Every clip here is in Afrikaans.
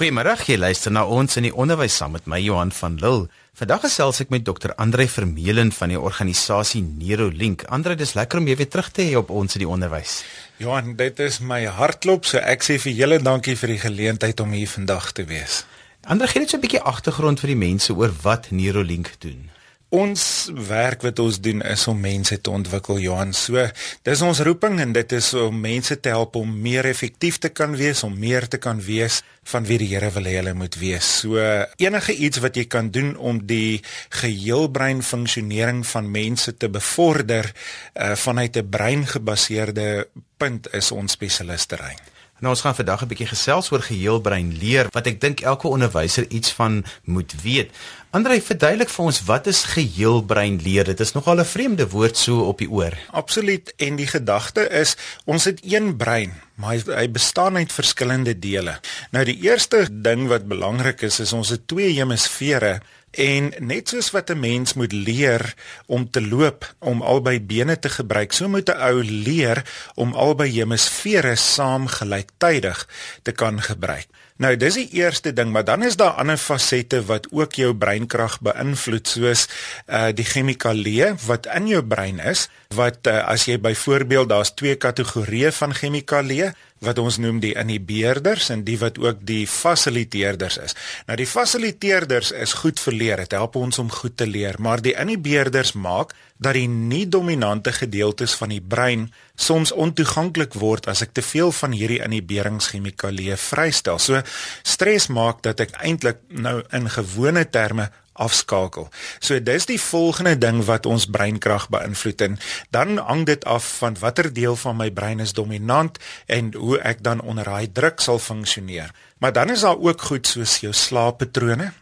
Goeiemôre, jy luister na ons in die onderwys saam met my Johan van Lille. Vandag gesels ek met Dr. Andre Vermeulen van die organisasie Neurolink. Andre, dis lekker om jou weer terug te hê op ons in die onderwys. Johan, dit is my hartklop, so ek sê vir julle dankie vir die geleentheid om hier vandag te wees. Andre, gee net so 'n bietjie agtergrond vir die mense oor wat Neurolink doen. Ons werk wat ons doen is om mense te ontwikkel, Johan. So, dis ons roeping en dit is om mense te help om meer effektief te kan wees, om meer te kan wees van wie die Here wil hê hulle moet wees. So, enige iets wat jy kan doen om die geheelbrein funksionering van mense te bevorder uh, vanuit 'n breingebaseerde punt is ons spesialisterein. Nou ons gaan vandag 'n bietjie gesels oor geheelbrein leer wat ek dink elke onderwyser iets van moet weet. Andrei, verduidelik vir ons wat is geheelbrein leer? Dit is nogal 'n vreemde woord so op die oor. Absoluut en die gedagte is ons het een brein, maar hy, hy bestaan uit verskillende dele. Nou die eerste ding wat belangrik is is ons het twee hemisfere En net soos wat 'n mens moet leer om te loop, om albei bene te gebruik, so moet 'n ou leer om albei hemisfere saam gelyktydig te kan gebruik. Nou, dis die eerste ding, maar dan is daar ander fasette wat ook jou breinkrag beïnvloed, soos uh die chemikalieë wat in jou brein is, wat uh, as jy byvoorbeeld daar's twee kategorieë van chemikalieë wat ons noem die inhibeerders en die wat ook die fasiliteerders is. Nou die fasiliteerders is goed vir leer, dit help ons om goed te leer, maar die inhibeerders maak dat die nie dominante gedeeltes van die brein soms ontoeganklik word as ek te veel van hierdie inhiberingschemikalieë vrystel. So stres maak dat ek eintlik nou in gewone terme afskakel. So dis die volgende ding wat ons breinkrag beïnvloed en dan hang dit af van watter deel van my brein is dominant en hoe ek dan onder daai druk sal funksioneer. Maar dan is daar ook goed soos jou slaappatrone,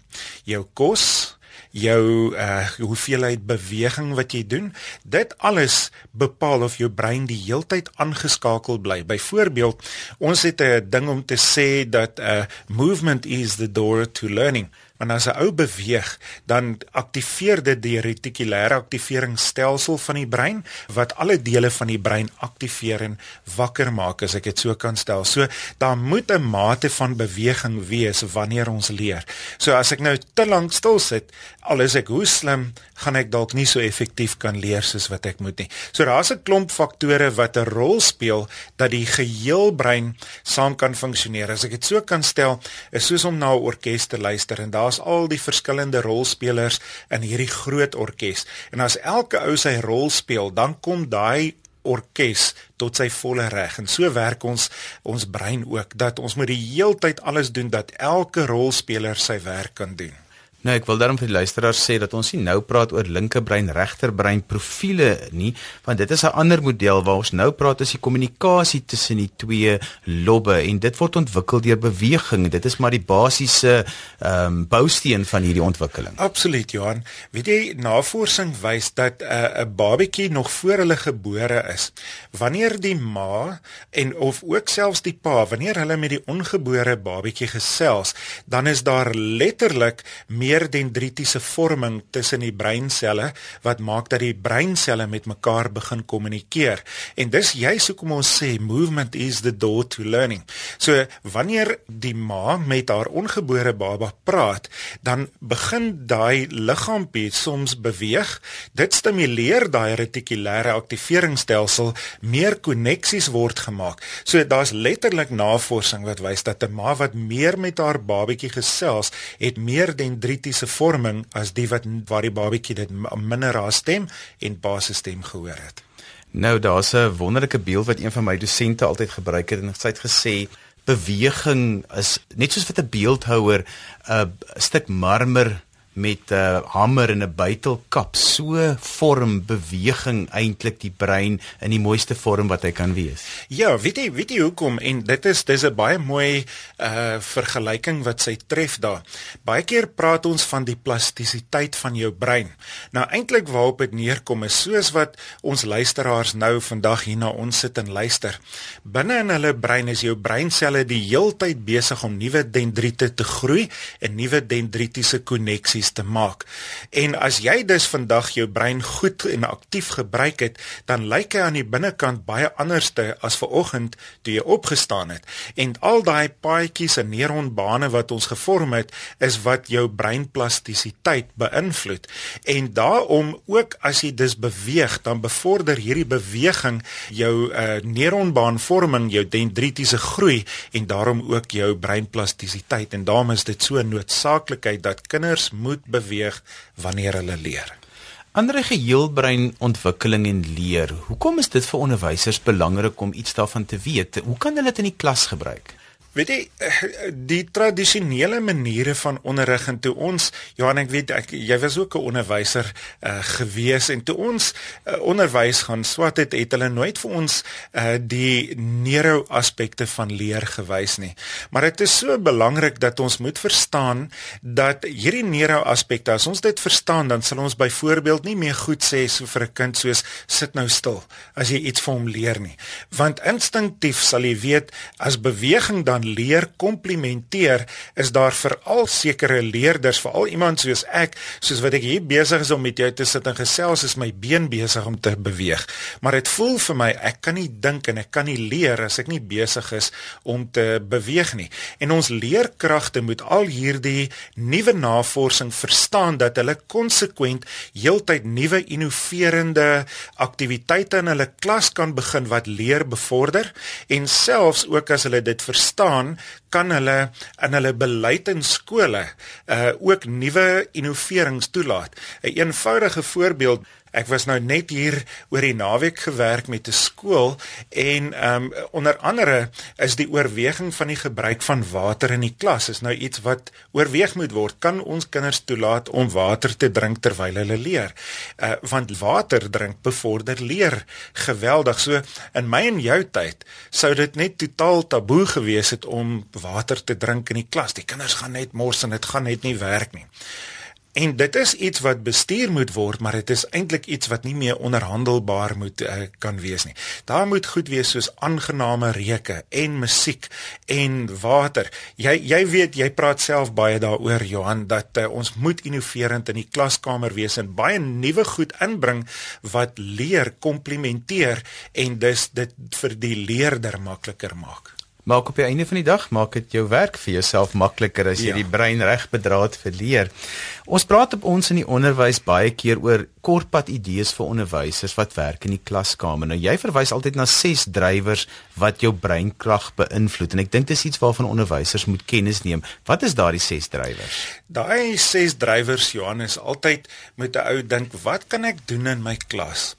jou kos, jou uh hoeveelheid beweging wat jy doen. Dit alles bepaal of jou brein die heeltyd aangeskakel bly. Byvoorbeeld, ons het 'n ding om te sê dat uh movement is the door to learning. Want as 'n ou beweeg, dan aktiveer dit die retikulêre aktiveringsstelsel van die brein wat alle dele van die brein aktiveer en wakker maak as ek dit so kan stel. So daar moet 'n mate van beweging wees wanneer ons leer. So as ek nou te lank stil sit, al is ek hoe slim, gaan ek dalk nie so effektief kan leer soos wat ek moet nie. So daar's 'n klomp faktore wat 'n rol speel dat die geheel brein saam kan funksioneer. As ek dit so kan stel, is soos om na 'n orkes te luister en daar daar's al die verskillende rolspelers in hierdie groot orkes. En as elke ou sy rol speel, dan kom daai orkes tot sy volle reg. En so werk ons ons brein ook dat ons moet die heeltyd alles doen dat elke rolspeler sy werk kan doen. Nou ek wil daarom vir die luisteraars sê dat ons nie nou praat oor linkerbrein regterbrein profile nie, want dit is 'n ander model waar ons nou praat is die kommunikasie tussen die twee lobbe en dit word ontwikkel deur beweging. Dit is maar die basiese ehm um, bousteen van hierdie ontwikkeling. Absoluut Johan. Weet jy navorsing wys dat 'n uh, 'n babatjie nog voor hulle gebore is, wanneer die ma en of ook selfs die pa, wanneer hulle met die ongebore babatjie gesels, dan is daar letterlik meer meer dendritiese vorming tussen die breinselle wat maak dat die breinselle met mekaar begin kommunikeer. En dis juist hoekom ons sê movement is the door to learning. So wanneer die ma met haar ongebore baba praat, dan begin daai liggaampie soms beweeg. Dit stimuleer daai retikulêre aktiveringsstelsel, meer koneksies word gemaak. So daar's letterlik navorsing wat wys dat 'n ma wat meer met haar babatjie gesels, het meer dendritiese kritiese vorming as die wat waar die babatjie dit minder haar stem en basisstem gehoor het. Nou daar's 'n wonderlike beeld wat een van my dosente altyd gebruik het en hy het gesê beweging is net soos wat 'n beeldhouer 'n stuk marmer met 'n uh, hamer en 'n buitelkap so vorm beweging eintlik die brein in die mooiste vorm wat hy kan wees. Ja, weet jy, weet jy hoekom en dit is dis 'n baie mooi uh vergelyking wat sy tref daar. Baie keer praat ons van die plastisiteit van jou brein. Nou eintlik waarop dit neerkom is soos wat ons luisteraars nou vandag hier na ons sit en luister. Binne in hulle brein is jou breinselle die heeltyd besig om nuwe dendriete te groei en nuwe dendritiese koneksies konneksies te maak. En as jy dus vandag jou brein goed en aktief gebruik het, dan lyk hy aan die binnekant baie anderste as vanoggend toe jy opgestaan het. En al daai paadjies en neuronbane wat ons gevorm het, is wat jou breinplastisiteit beïnvloed. En daarom ook as jy dus beweeg, dan bevorder hierdie beweging jou uh, neuronbaanvorming, jou dendritiese groei en daarom ook jou breinplastisiteit en daarom is dit so 'n noodsaaklikheid dat kinders moet beweeg wanneer hulle leer. Ander geheelbreinontwikkeling en leer. Hoekom is dit vir onderwysers belangrik om iets daarvan te weet? Hoe kan hulle dit in die klas gebruik? Weet jy eh, die tradisionele maniere van onderrig en toe ons Johan ek weet ek jy was ook 'n onderwyser uh, gewees en toe ons uh, onderwys gaan swat het het hulle nooit vir ons uh, die neuro aspekte van leer gewys nie. Maar dit is so belangrik dat ons moet verstaan dat hierdie neuro aspekte as ons dit verstaan dan sal ons byvoorbeeld nie meer goed sê so vir 'n kind soos sit nou stil as jy iets vir hom leer nie. Want instinktief sal jy weet as beweging dan leer komplementeer, is daar veral sekere leerders, veral iemand soos ek, soos wat ek hier besig is om met jou te sit en gesels, is my been besig om te beweeg. Maar dit voel vir my ek kan nie dink en ek kan nie leer as ek nie besig is om te beweeg nie. En ons leerkragte moet al hierdie nuwe navorsing verstaan dat hulle konsekwent heeltyd nuwe innoverende aktiwiteite in hulle klas kan begin wat leer bevorder en selfs ook as hulle dit verstaan staan, kan hulle in hulle beleid in skole uh ook nuwe innoverings toelaat. 'n een Eenvoudige voorbeeld Ek was nou net hier oor die naweek gewerk met 'n skool en ehm um, onder andere is die oorweging van die gebruik van water in die klas is nou iets wat oorweeg moet word. Kan ons kinders toelaat om water te drink terwyl hulle leer? Uh want water drink bevorder leer geweldig. So in my en jou tyd sou dit net totaal taboe gewees het om water te drink in die klas. Die kinders gaan net mors en dit gaan net nie werk nie. En dit is iets wat bestuur moet word, maar dit is eintlik iets wat nie meer onderhandelbaar moet uh, kan wees nie. Daar moet goed wees soos aangename reuke en musiek en water. Jy jy weet, jy praat self baie daaroor Johan dat uh, ons moet innoverend in die klaskamer wees en baie nuwe goed inbring wat leer komplementeer en dus dit vir die leerder makliker maak maak op die einde van die dag maak dit jou werk vir jouself makliker as jy ja. die brein reg bedraad vir leer. Ons praat op ons in die onderwys baie keer oor kortpad idees vir onderwysers wat werk in die klaskamer. Nou jy verwys altyd na ses drywers wat jou breinkrag beïnvloed en ek dink dis iets waarvan onderwysers moet kennis neem. Wat is daardie ses drywers? Daai ses drywers Johannes altyd moet 'n ou dink, wat kan ek doen in my klas?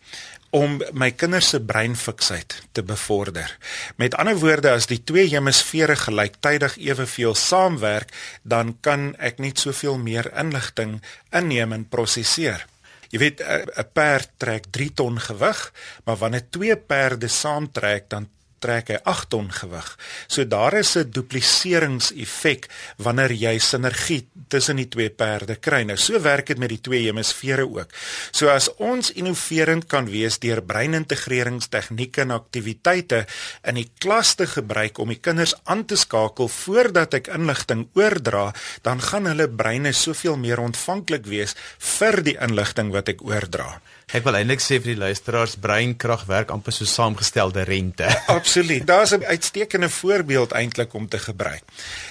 Om my kinders se breinfiksheid te bevorder. Met ander woorde, as die twee hemisfere gelyktydig eweveel saamwerk, dan kan ek net soveel meer inligting inneem en prosesseer. Jy weet 'n perd trek 3 ton gewig, maar wanneer twee perde saamtrek, dan trek hy 8 ton gewig. So daar is 'n dupliseringseffek wanneer jy sinergie tussen die twee perde kry. Nou so werk dit met die twee hemisfere ook. So as ons innoverend kan wees deur breinintegreringstegnieke en aktiwiteite in die klas te gebruik om die kinders aan te skakel voordat ek inligting oordra, dan gaan hulle breine soveel meer ontvanklik wees vir die inligting wat ek oordra. Ek wil eintlik sê vir die luisteraars breinkrag werk amper so saamgestelde rente. Absoluut. Daar's 'n uitstekende voorbeeld eintlik om te gebruik.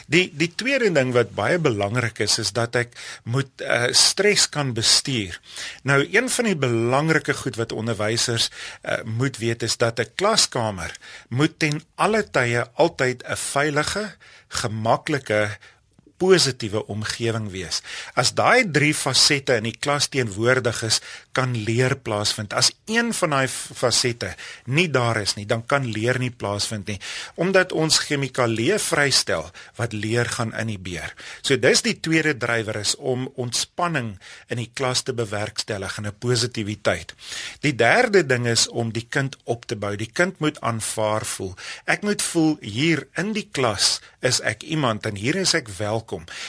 Die die tweede ding wat baie belangrik is is dat ek moet uh, stres kan bestuur. Nou een van die belangrike goed wat onderwysers uh, moet weet is dat 'n klaskamer moet ten alle tye altyd 'n veilige, gemaklike positiewe omgewing wees. As daai drie fasette in die klas teenwoordig is, kan leer plaasvind. As een van daai fasette nie daar is nie, dan kan leer nie plaasvind nie, omdat ons chemikalieë vrystel wat leer gaan inhibeer. So dis die tweede drywer is om ontspanning in die klas te bewerkstellig en 'n positiwiteit. Die derde ding is om die kind op te bou. Die kind moet aanvaar voel. Ek moet voel hier in die klas is ek iemand en hier is ek welkom.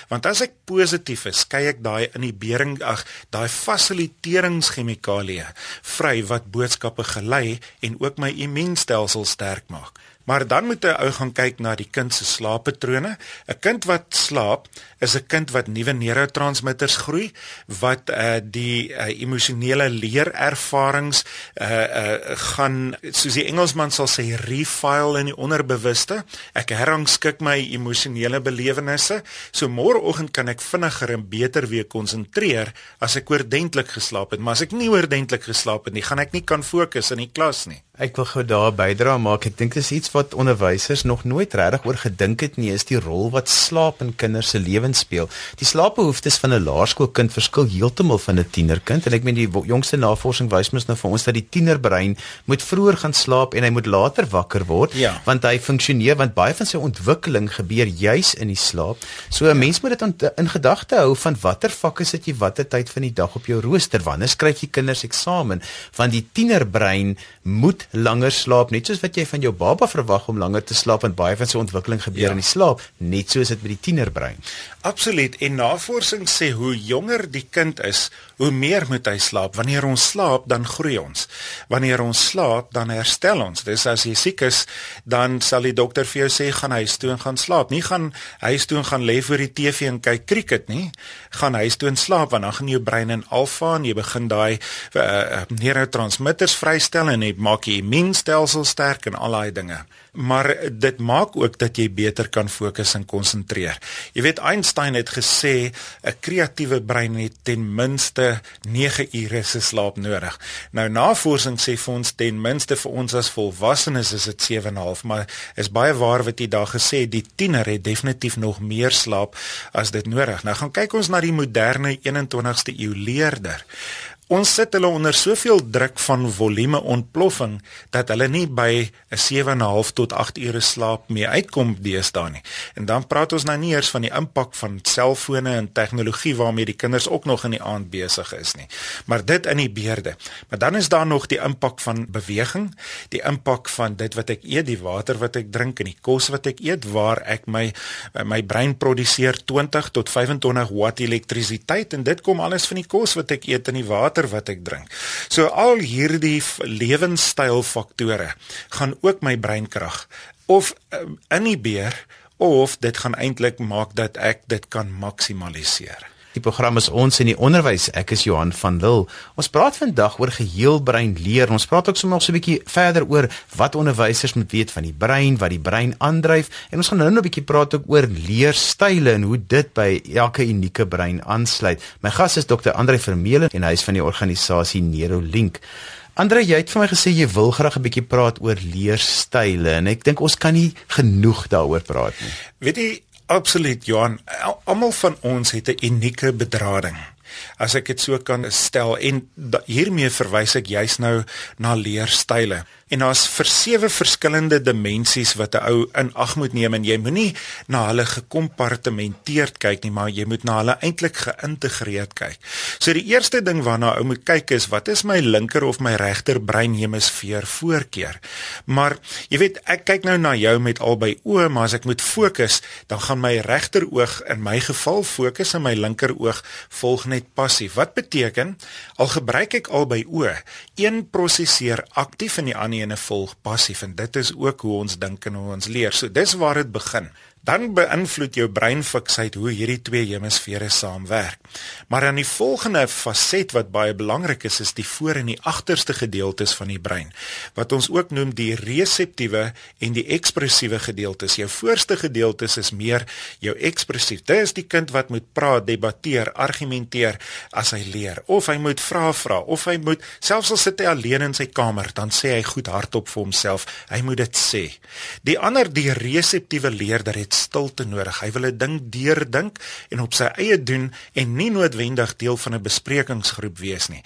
Want as ek positief is, kyk ek daai inhibering ag, daai fasiliteringschemikalieë vry wat boodskappe gelei en ook my immuunstelsel sterk maak. Maar dan moet 'n ou gaan kyk na die kind se slaappatrone. 'n Kind wat slaap is 'n kind wat nuwe neurotransmitters groei wat uh die uh, emosionele leerervarings uh uh gaan soos die Engelsman sal sê refile in die onderbewuste. Ek herrangskik my emosionele belewennisse. So môreoggend kan ek vinniger en beter weer konsentreer as ek oordentlik geslaap het. Maar as ek nie oordentlik geslaap het nie, gaan ek nie kan fokus in die klas nie. Ek wil gou daar bydra maak. Ek dink dis iets wat onderwysers nog nooit regtig oor gedink het nie, is die rol wat slaap in kinders se lewens speel. Die slaapbehoeftes van 'n laerskoolkind verskil heeltemal van 'n tienerkind en ek meen die jongste navorsing wys mos nou vir ons dat die tienerbrein moet vroeër gaan slaap en hy moet later wakker word ja. want hy funksioneer want baie van sy ontwikkeling gebeur juis in die slaap. So 'n ja. mens moet dit in gedagte hou van watter vakke sit jy watter tyd van die dag op jou rooster wanneer skryf jy kinders eksamen want die tienerbrein moet langer slaap net soos wat jy van jou baba verwag om langer te slaap want baie van sy ontwikkeling gebeur ja. in die slaap net soos dit met die tienerbrein. Absoluut en navorsing sê hoe jonger die kind is, hoe meer moet hy slaap. Wanneer ons slaap, dan groei ons. Wanneer ons slaap, dan herstel ons. Dis as jy siek is, dan sal die dokter vir jou sê gaan huis toe en gaan slaap. Nie gaan huis toe en gaan lê voor die TV en kyk cricket nie. Gaan huis toe en slaap want dan gaan jou brein in alfa en jy begin daai uh, neurotransmitters vrystel en dit maak jy immuunstelsel sterk en al daai dinge. Maar dit maak ook dat jy beter kan fokus en konsentreer. Jy weet Einstein het gesê 'n kreatiewe brein het ten minste 9 ure se slaap nodig. Nou navorsing sê vir ons ten minste vir ons as volwassenes is dit 7 en 'n half, maar is baie waar wat jy daar gesê die tiener het definitief nog meer slaap as dit nodig. Nou gaan kyk ons na die moderne 21ste eeu leerder. Ons sit hulle onder soveel druk van volume ontploffing dat hulle nie by 'n 7.5 tot 8 ure slaap mee uitkom deesdae nie. En dan praat ons nou nie eers van die impak van selfone en tegnologie waarmee die kinders ook nog in die aand besig is nie. Maar dit in die beerde. Maar dan is daar nog die impak van beweging, die impak van dit wat ek eet, die water wat ek drink en die kos wat ek eet waar ek my my brein produseer 20 tot 25 watt elektrisiteit en dit kom alles van die kos wat ek eet en die water water wat ek drink. So al hierdie lewenstylfaktore gaan ook my breinkrag of uh, inhibeer of dit gaan eintlik maak dat ek dit kan maksimaliseer. Die program is ons in die onderwys. Ek is Johan van Lille. Ons praat vandag oor geheelbrein leer. Ons praat ook sommer so 'n bietjie verder oor wat onderwysers moet weet van die brein, wat die brein aandryf en ons gaan nou nog 'n bietjie praat ook oor leerstyle en hoe dit by elke unieke brein aansluit. My gas is Dr. Andre Vermeulen en hy is van die organisasie Neurolink. Andre, jy het vir my gesê jy wil graag 'n bietjie praat oor leerstyle en ek dink ons kan nie genoeg daaroor praat nie. Weet jy Absoluut Johan. Almal van ons het 'n unieke bedrading. As ek dit so kan stel en hiermee verwys ek juis nou na leerstyle en daar's vir sewe verskillende dimensies wat 'n ou in ag moet neem en jy moenie na hulle gekompartementeerd kyk nie maar jy moet na hulle eintlik geïntegreerd kyk. So die eerste ding waarna ou moet kyk is wat is my linker of my regter breinhemisfeer voorkeur. Maar jy weet ek kyk nou na jou met albei oë maar as ek moet fokus dan gaan my regter oog in my geval fokus en my linker oog volg net passief. Wat beteken al gebruik ek albei oë, een prosesseer aktief en die ander ene volg passief en dit is ook hoe ons dink en hoe ons leer. So dis waar dit begin dan beïnvloed jou breinfiksheid hoe hierdie twee hemisfere saamwerk. Maar dan die volgende faset wat baie belangrik is, is die voor en die agterste gedeeltes van die brein, wat ons ook noem die reseptiewe en die ekspressiewe gedeeltes. Jou voorste gedeeltes is meer jou ekspressief. Dit is die kind wat moet praat, debatteer, argumenteer as hy leer, of hy moet vra vra, of hy moet selfs al sit hy alleen in sy kamer, dan sê hy goed hardop vir homself. Hy moet dit sê. Die ander die reseptiewe leerder het stilte nodig. Hy wil 'n ding deurdink en op sy eie doen en nie noodwendig deel van 'n besprekingsgroep wees nie.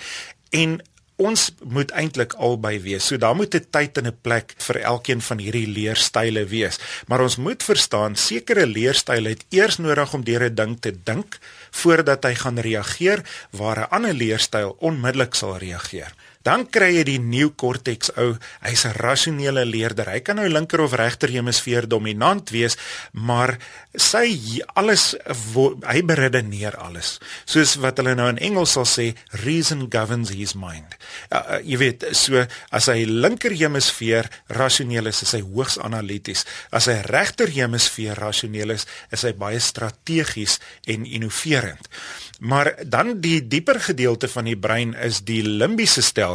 En ons moet eintlik albei wees. So daar moet 'n tyd en 'n plek vir elkeen van hierdie leerstyle wees. Maar ons moet verstaan sekere leerstyle het eers nodig om deur 'n ding te dink voordat hy gaan reageer waar 'n ander leerstyl onmiddellik sal reageer. Dan kry jy die neokortex ou, hy's 'n rasionele leerder. Hy kan nou linker of regter hemisfeer dominant wees, maar sy alles hy beredeneer alles. Soos wat hulle nou in Engels sal sê, reason governs his mind. Uh, jy weet, so as hy linker hemisfeer rasioneel is, is hy hoogs analities. As hy regter hemisfeer rasioneel is, is hy baie strategies en innoverend. Maar dan die dieper gedeelte van die brein is die limbiese stelsel.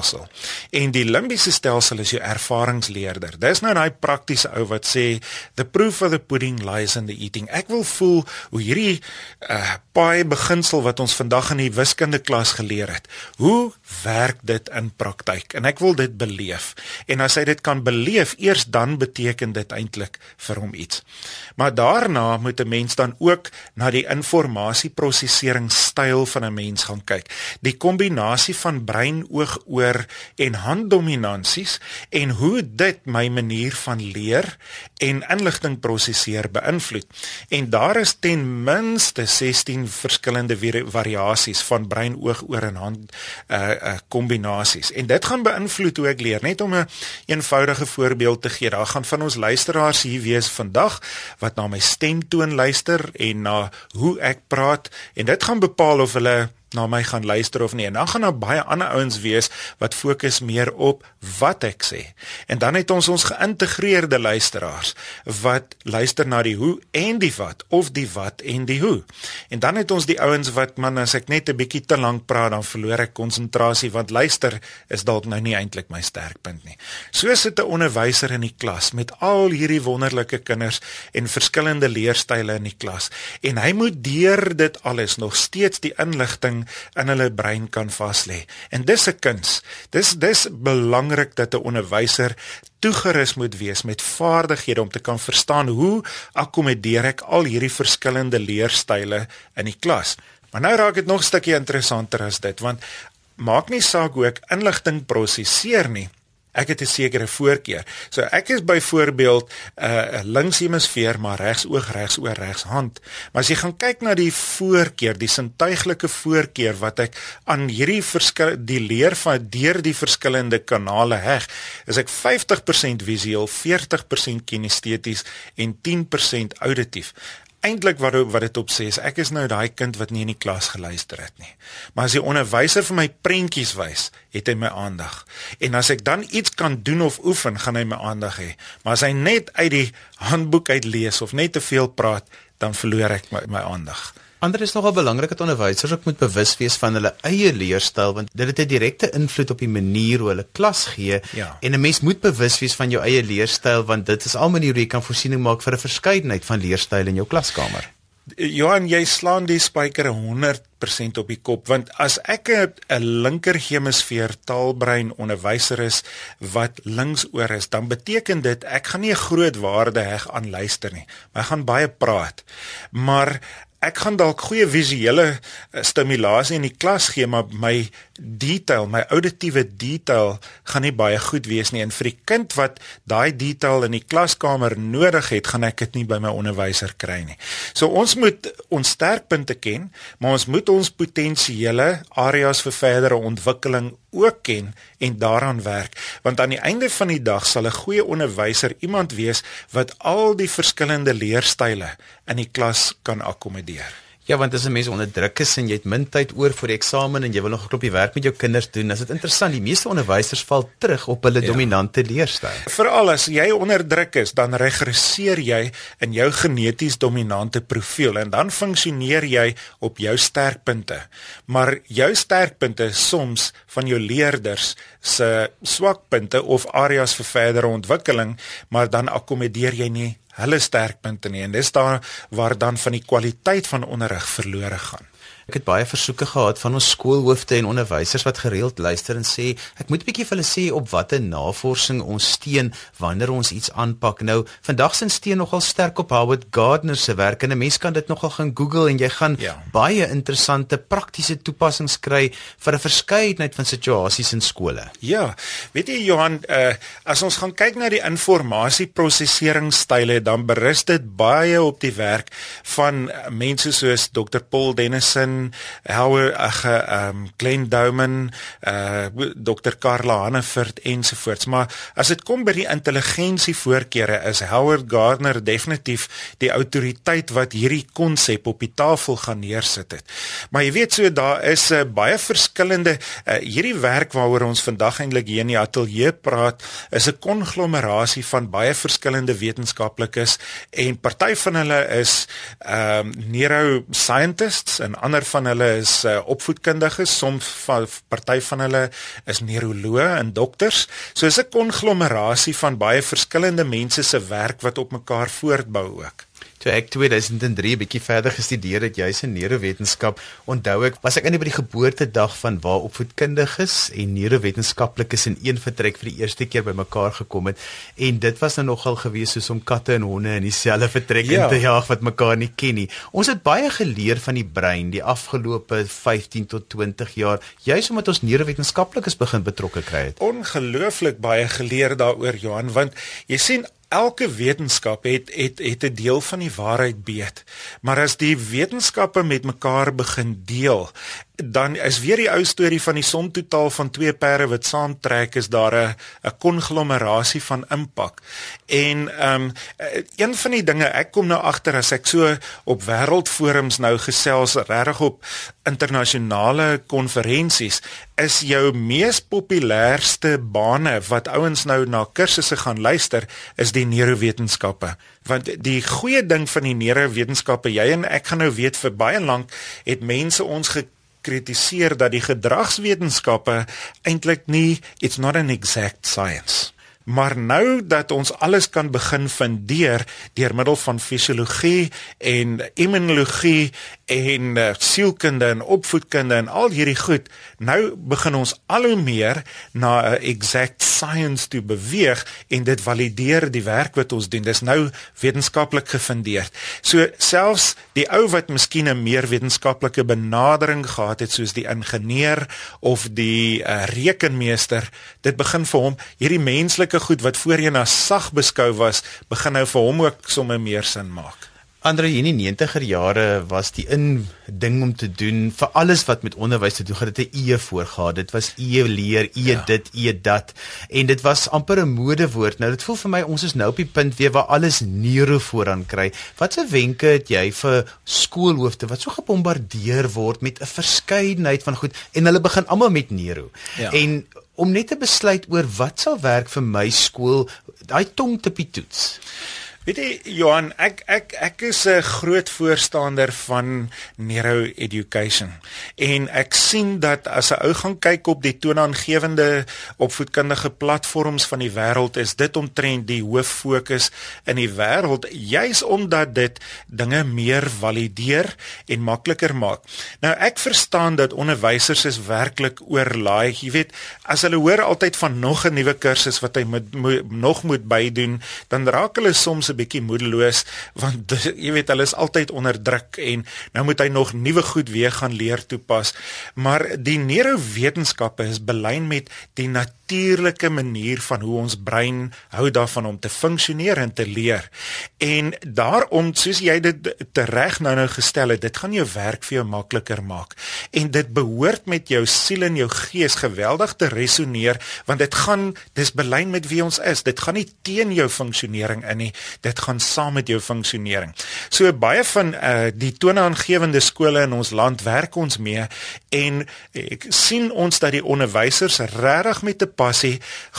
En die limbiese stelsel is jou ervaringsleerder. Dis nou daai praktiese ou wat sê the proof of the pudding lies in the eating. Ek wil voel hoe hierdie uh paai beginsel wat ons vandag in die wiskunde klas geleer het. Hoe werk dit in praktyk? En ek wil dit beleef. En as hy dit kan beleef, eers dan beteken dit eintlik vir hom iets. Maar daarna moet 'n mens dan ook na die informasieprosesseringstyl van 'n mens gaan kyk. Die kombinasie van brein, oog, oor en handdominansies en hoe dit my manier van leer en inligting prosesseer beïnvloed. En daar is ten minste 16 verskillende variasies van brein, oog, oor en hand uh uh kombinasies. En dit gaan beïnvloed hoe ek leer. Net om 'n een eenvoudige voorbeeld te gee, daar gaan van ons luisteraars hier wees vandag wat na my stemtoon luister en na hoe ek praat en dit gaan bepaal of hulle na my gaan luister of nie. En dan gaan daar baie ander ouens wees wat fokus meer op wat ek sê. En dan het ons ons geïntegreerde luisteraars wat luister na die hoe en die wat of die wat en die hoe. En dan het ons die ouens wat man as ek net 'n bietjie te lank praat dan verloor ek konsentrasie want luister is dalk nou nie eintlik my sterkpunt nie. So sit 'n onderwyser in die klas met al hierdie wonderlike kinders en verskillende leerstyle in die klas en hy moet deur dit alles nog steeds die inligting in hulle brein kan vas lê. En dis 'n kuns. Dis dis belangrik dat 'n onderwyser toegerus moet wees met vaardighede om te kan verstaan hoe akkommodeer ek al hierdie verskillende leerstyle in die klas. Maar nou raak dit nog 'n stukkie interessanter as dit want maak nie saak hoe ek inligting prosesseer nie ek het 'n sekere voorkeur. So ek is byvoorbeeld 'n uh, links hemisfeer maar regs oog regs oor regs hand. Maar as jy gaan kyk na die voorkeur, die sintuiglike voorkeur wat ek aan hierdie verskil die leer van deur die verskillende kanale heg, is ek 50% visueel, 40% kinesteties en 10% auditief eintlik wat wat dit op sê is ek is nou daai kind wat nie in die klas geluister het nie. Maar as die onderwyser vir my prentjies wys, het hy my aandag. En as ek dan iets kan doen of oefen, gaan hy my aandag hê. Maar as hy net uit die handboek uit lees of net te veel praat, dan verloor ek my, my aandag. Ander is nogal belangrik dat onderwysers ook moet bewus wees van hulle eie leerstyl want dit het 'n direkte invloed op die manier hoe hulle klas gee ja. en 'n mens moet bewus wees van jou eie leerstyl want dit is al maniere hoe jy kan voorsiening maak vir 'n verskeidenheid van leerstyle in jou klaskamer. Johan, jy slaan die spyker 100% op die kop want as ek 'n linker hemisfeer taalbrein onderwyser is wat linksoor is, dan beteken dit ek gaan nie 'n groot waarde heg aan luister nie. Maar ek gaan baie praat. Maar ek gaan dalk goeie visuele eh, stimulasie in die klas gee maar my detail my auditiewe detail gaan nie baie goed wees nie. En vir die kind wat daai detail in die klaskamer nodig het gaan ek dit nie by my onderwyser kry nie. So ons moet ons sterkpunte ken maar ons moet ons potensiële areas vir verdere ontwikkeling ook ken en daaraan werk want aan die einde van die dag sal 'n goeie onderwyser iemand wees wat al die verskillende leerstyle in die klas kan akkommodeer. Ja, want as 'n mens onder druk is en jy het min tyd oor vir die eksamen en jy wil nog 'n klopie werk met jou kinders doen, is dit interessant. Die meeste onderwysers val terug op hulle ja. dominante leerstyl. Veral as jy onder druk is, dan regresseer jy in jou geneties dominante profiel en dan funksioneer jy op jou sterkpunte. Maar jou sterkpunte soms van jou leerders se swakpunte of areas vir verdere ontwikkeling, maar dan akkommodeer jy nie hulle sterkpunte nie en dis daar waar dan van die kwaliteit van onderrig verlore gaan. Ek het baie versoeke gehad van ons skoolhoofde en onderwysers wat gereeld luister en sê ek moet 'n bietjie vir hulle sê op watter navorsing ons steun wanneer ons iets aanpak. Nou, vandag se steun nogal sterk op Howard Gardner se werk en 'n mens kan dit nogal gaan Google en jy gaan ja. baie interessante praktiese toepassings kry vir 'n verskeidenheid van situasies in skole. Ja, weet jy Johan, uh, as ons gaan kyk na die informasieprosesseringsstyle, dan berus dit baie op die werk van mense soos Dr. Paul Dennis Howard ag ehm Glenn Douman, uh Dr. Karla Hannaford ensovoorts. Maar as dit kom by die intelligensie voorkeure is Howard Gardner definitief die autoriteit wat hierdie konsep op die tafel gaan neersit het. Maar jy weet so daar is uh, baie verskillende uh, hierdie werk waaroor ons vandag eintlik hier in die ateljee praat is 'n konglomerasie van baie verskillende wetenskaplikes en party van hulle is ehm um, neuroscientists en ander van hulle is uh, opvoedkundiges, soms van party van hulle is neuroloë en dokters. So is 'n konglomerasie van baie verskillende mense se werk wat op mekaar voortbou ook toe ek 2003 'n bietjie verder gestudeer het juis in neurowetenskap, onthou ek was ek in by die geboortedag van waar opvoedkundiges en neurowetenskaplikes in een vertrek vir die eerste keer bymekaar gekom het en dit was nou nogal gewees soos om katte en honde in dieselfde vertrek ja. in te jaag wat mekaar nie ken nie. Ons het baie geleer van die brein die afgelope 15 tot 20 jaar, juis omdat ons neurowetenskaplikes begin betrokke kry het. Ongelooflik baie geleer daaroor Johan, want jy sien Elke wetenskap het het het 'n deel van die waarheid weet. Maar as die wetenskappe met mekaar begin deel dan is weer die ou storie van die som totaal van twee perde wat saamtrek is daar 'n 'n konglomerasie van impak. En ehm um, een van die dinge ek kom nou agter as ek so op wêreldforums nou gesels regtig op internasionale konferensies is jou mees populairste bane wat ouens nou na kursusse gaan luister is die neurowetenskappe want die goeie ding van die neurowetenskappe jy en ek gaan nou weet vir baie lank het mense ons kritiseer dat die gedragswetenskappe eintlik nie it's not an exact science Maar nou dat ons alles kan begin fundeer deur middel van fisiologie en immunologie en uh, sielkunde en opvoedkunde en al hierdie goed nou begin ons al hoe meer na 'n uh, exact science toe beweeg en dit valideer die werk wat ons doen. Dis nou wetenskaplik gefundeer. So selfs die ou wat miskien 'n meer wetenskaplike benadering gehad het soos die ingenieur of die uh, rekenmeester dit begin vir hom hierdie menslike goed wat voorheen as sag beskou was begin nou vir hom ook sommer meer sin maak Andre in die 90er jare was die in ding om te doen vir alles wat met onderwys te doen gehad het 'n e voorgehad. Dit was e leer, e ja. dit, e dat en dit was amper 'n modewoord. Nou dit voel vir my ons is nou op die punt weer waar alles neuro vooraan kry. Watse wenke het jy vir skoolhoofde wat so gebombardeer word met 'n verskeidenheid van goed en hulle begin almal met neuro. Ja. En om net te besluit oor wat sal werk vir my skool, daai tongtipie toets. Weet jy Johan, ek ek ek is 'n groot voorstander van neuro education. En ek sien dat as 'n ou gaan kyk op die toonaangewende opvoedkundige platforms van die wêreld, is dit omtrent die hoof fokus in die wêreld, juis omdat dit dinge meer valideer en makliker maak. Nou ek verstaan dat onderwysers is werklik oorlaai. Jy weet, as hulle hoor altyd van nog 'n nuwe kursus wat hy moet, moet nog moet bydoen, dan raak hulle soms bietjie moedeloos want jy weet hulle is altyd onder druk en nou moet hy nog nuwe goed weer gaan leer toepas. Maar die neurowetenskappe is belyn met die natuurlike manier van hoe ons brein hou daarvan om te funksioneer en te leer. En daarom soos jy dit tereg nou nou gestel het, dit gaan jou werk vir jou makliker maak. En dit behoort met jou siel en jou gees geweldig te resoneer want dit gaan dis belyn met wie ons is. Dit gaan nie teen jou funksionering in nie dit gaan saam met jou funksionering. So baie van uh die toonaangewende skole in ons land werk ons mee en ek sien ons dat die onderwysers regtig met 'n passie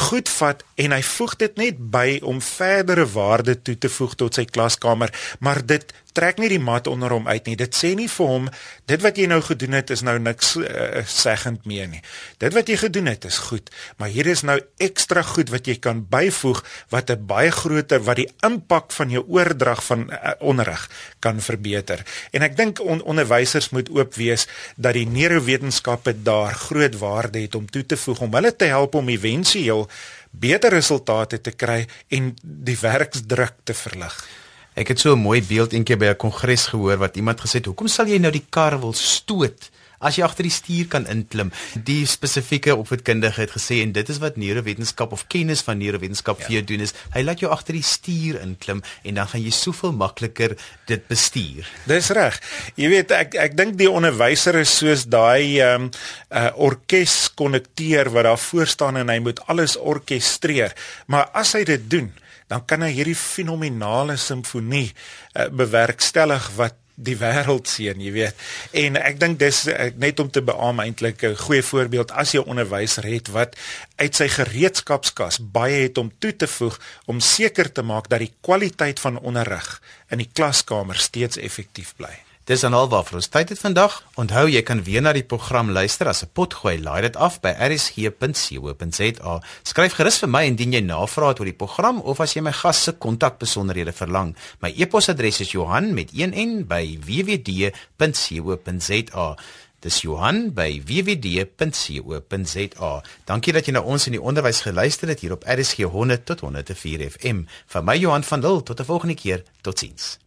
goed vat en hy voeg dit net by om verdere waarde toe te voeg tot sy klaskamer, maar dit trek nie die mat onder hom uit nie. Dit sê nie vir hom dit wat jy nou gedoen het is nou niks uh, seggend meer nie. Dit wat jy gedoen het is goed, maar hier is nou ekstra goed wat jy kan byvoeg wat 'n baie groter wat die impak van jou oordrag van uh, onderrig kan verbeter. En ek dink on onderwysers moet oop wees dat die neurowetenskappe daar groot waarde het om toe te voeg om hulle te help om éventueel beter resultate te kry en die werksdruk te verlig. Ek het so 'n mooi beeld eendag by 'n kongres gehoor wat iemand gesê het, "Hoekom sal jy nou die kar wil stoot as jy agter die stuur kan inklim. Die spesifieke opvoedkundige het gesê en dit is wat neurowetenskap of kennis van neurowetenskap ja. vir jou doen is, hy laat jou agter die stuur inklim en dan gaan jy soveel makliker dit bestuur. Dis reg. Jy weet ek ek dink die onderwyser is soos daai ehm um, uh, orkeskonnekteur wat daar voor staan en hy moet alles orkestreer. Maar as hy dit doen, dan kan hy hierdie fenominale simfonie uh, bewerkstellig wat die wêreld sien, jy weet. En ek dink dis ek, net om te beamoen eintlik 'n goeie voorbeeld as jy 'n onderwyser het wat uit sy gereedskapskas baie het om toe te voeg om seker te maak dat die kwaliteit van onderrig in die klaskamer steeds effektief bly. Dis dan alwaar vir ons tyd het vandag. Onthou jy kan weer na die program luister as 'n potgooi. Laai dit af by rsg.co.za. Skryf gerus vir my indien jy navrae het oor die program of as jy my gas se kontakbesonderhede verlang. My e-posadres is Johan met 1n by wwd.co.za. Dis Johan by wwd.co.za. Dankie dat jy na ons in die onderwys geluister het hier op RSG 100 tot 104 FM. Vir my Johan van Dil tot 'n volgende keer. Totsiens.